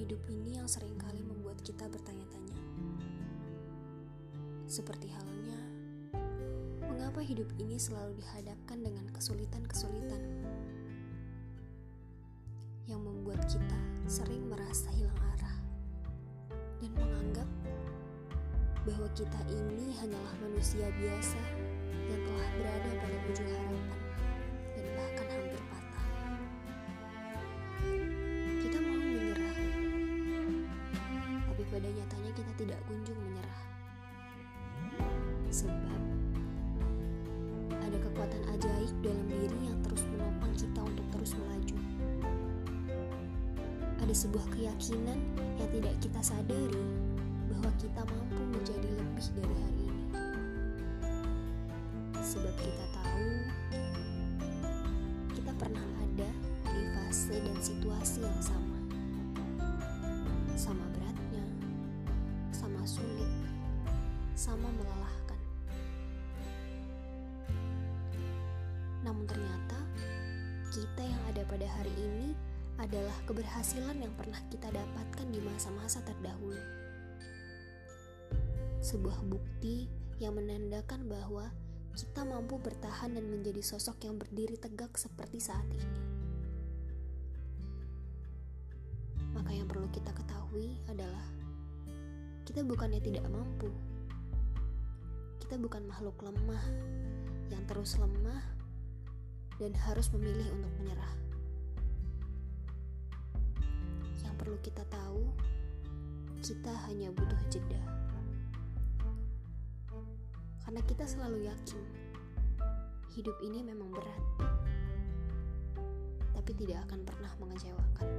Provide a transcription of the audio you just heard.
hidup ini yang sering kali membuat kita bertanya-tanya. Seperti halnya, mengapa hidup ini selalu dihadapkan dengan kesulitan-kesulitan yang membuat kita sering merasa hilang arah dan menganggap bahwa kita ini hanyalah manusia biasa yang telah berada pada ujung harapan. Tidak kunjung menyerah. Sebab ada kekuatan ajaib dalam diri yang terus menopang kita untuk terus melaju. Ada sebuah keyakinan yang tidak kita sadari bahwa kita mampu menjadi lebih dari hari ini. Sebab kita tahu kita pernah ada di fase dan situasi yang sama. Sama sulit, sama melelahkan. Namun ternyata kita yang ada pada hari ini adalah keberhasilan yang pernah kita dapatkan di masa-masa terdahulu. Sebuah bukti yang menandakan bahwa kita mampu bertahan dan menjadi sosok yang berdiri tegak seperti saat ini. Maka yang perlu kita ketahui kita bukannya tidak mampu. Kita bukan makhluk lemah yang terus lemah dan harus memilih untuk menyerah. Yang perlu kita tahu, kita hanya butuh jeda. Karena kita selalu yakin hidup ini memang berat, tapi tidak akan pernah mengecewakan.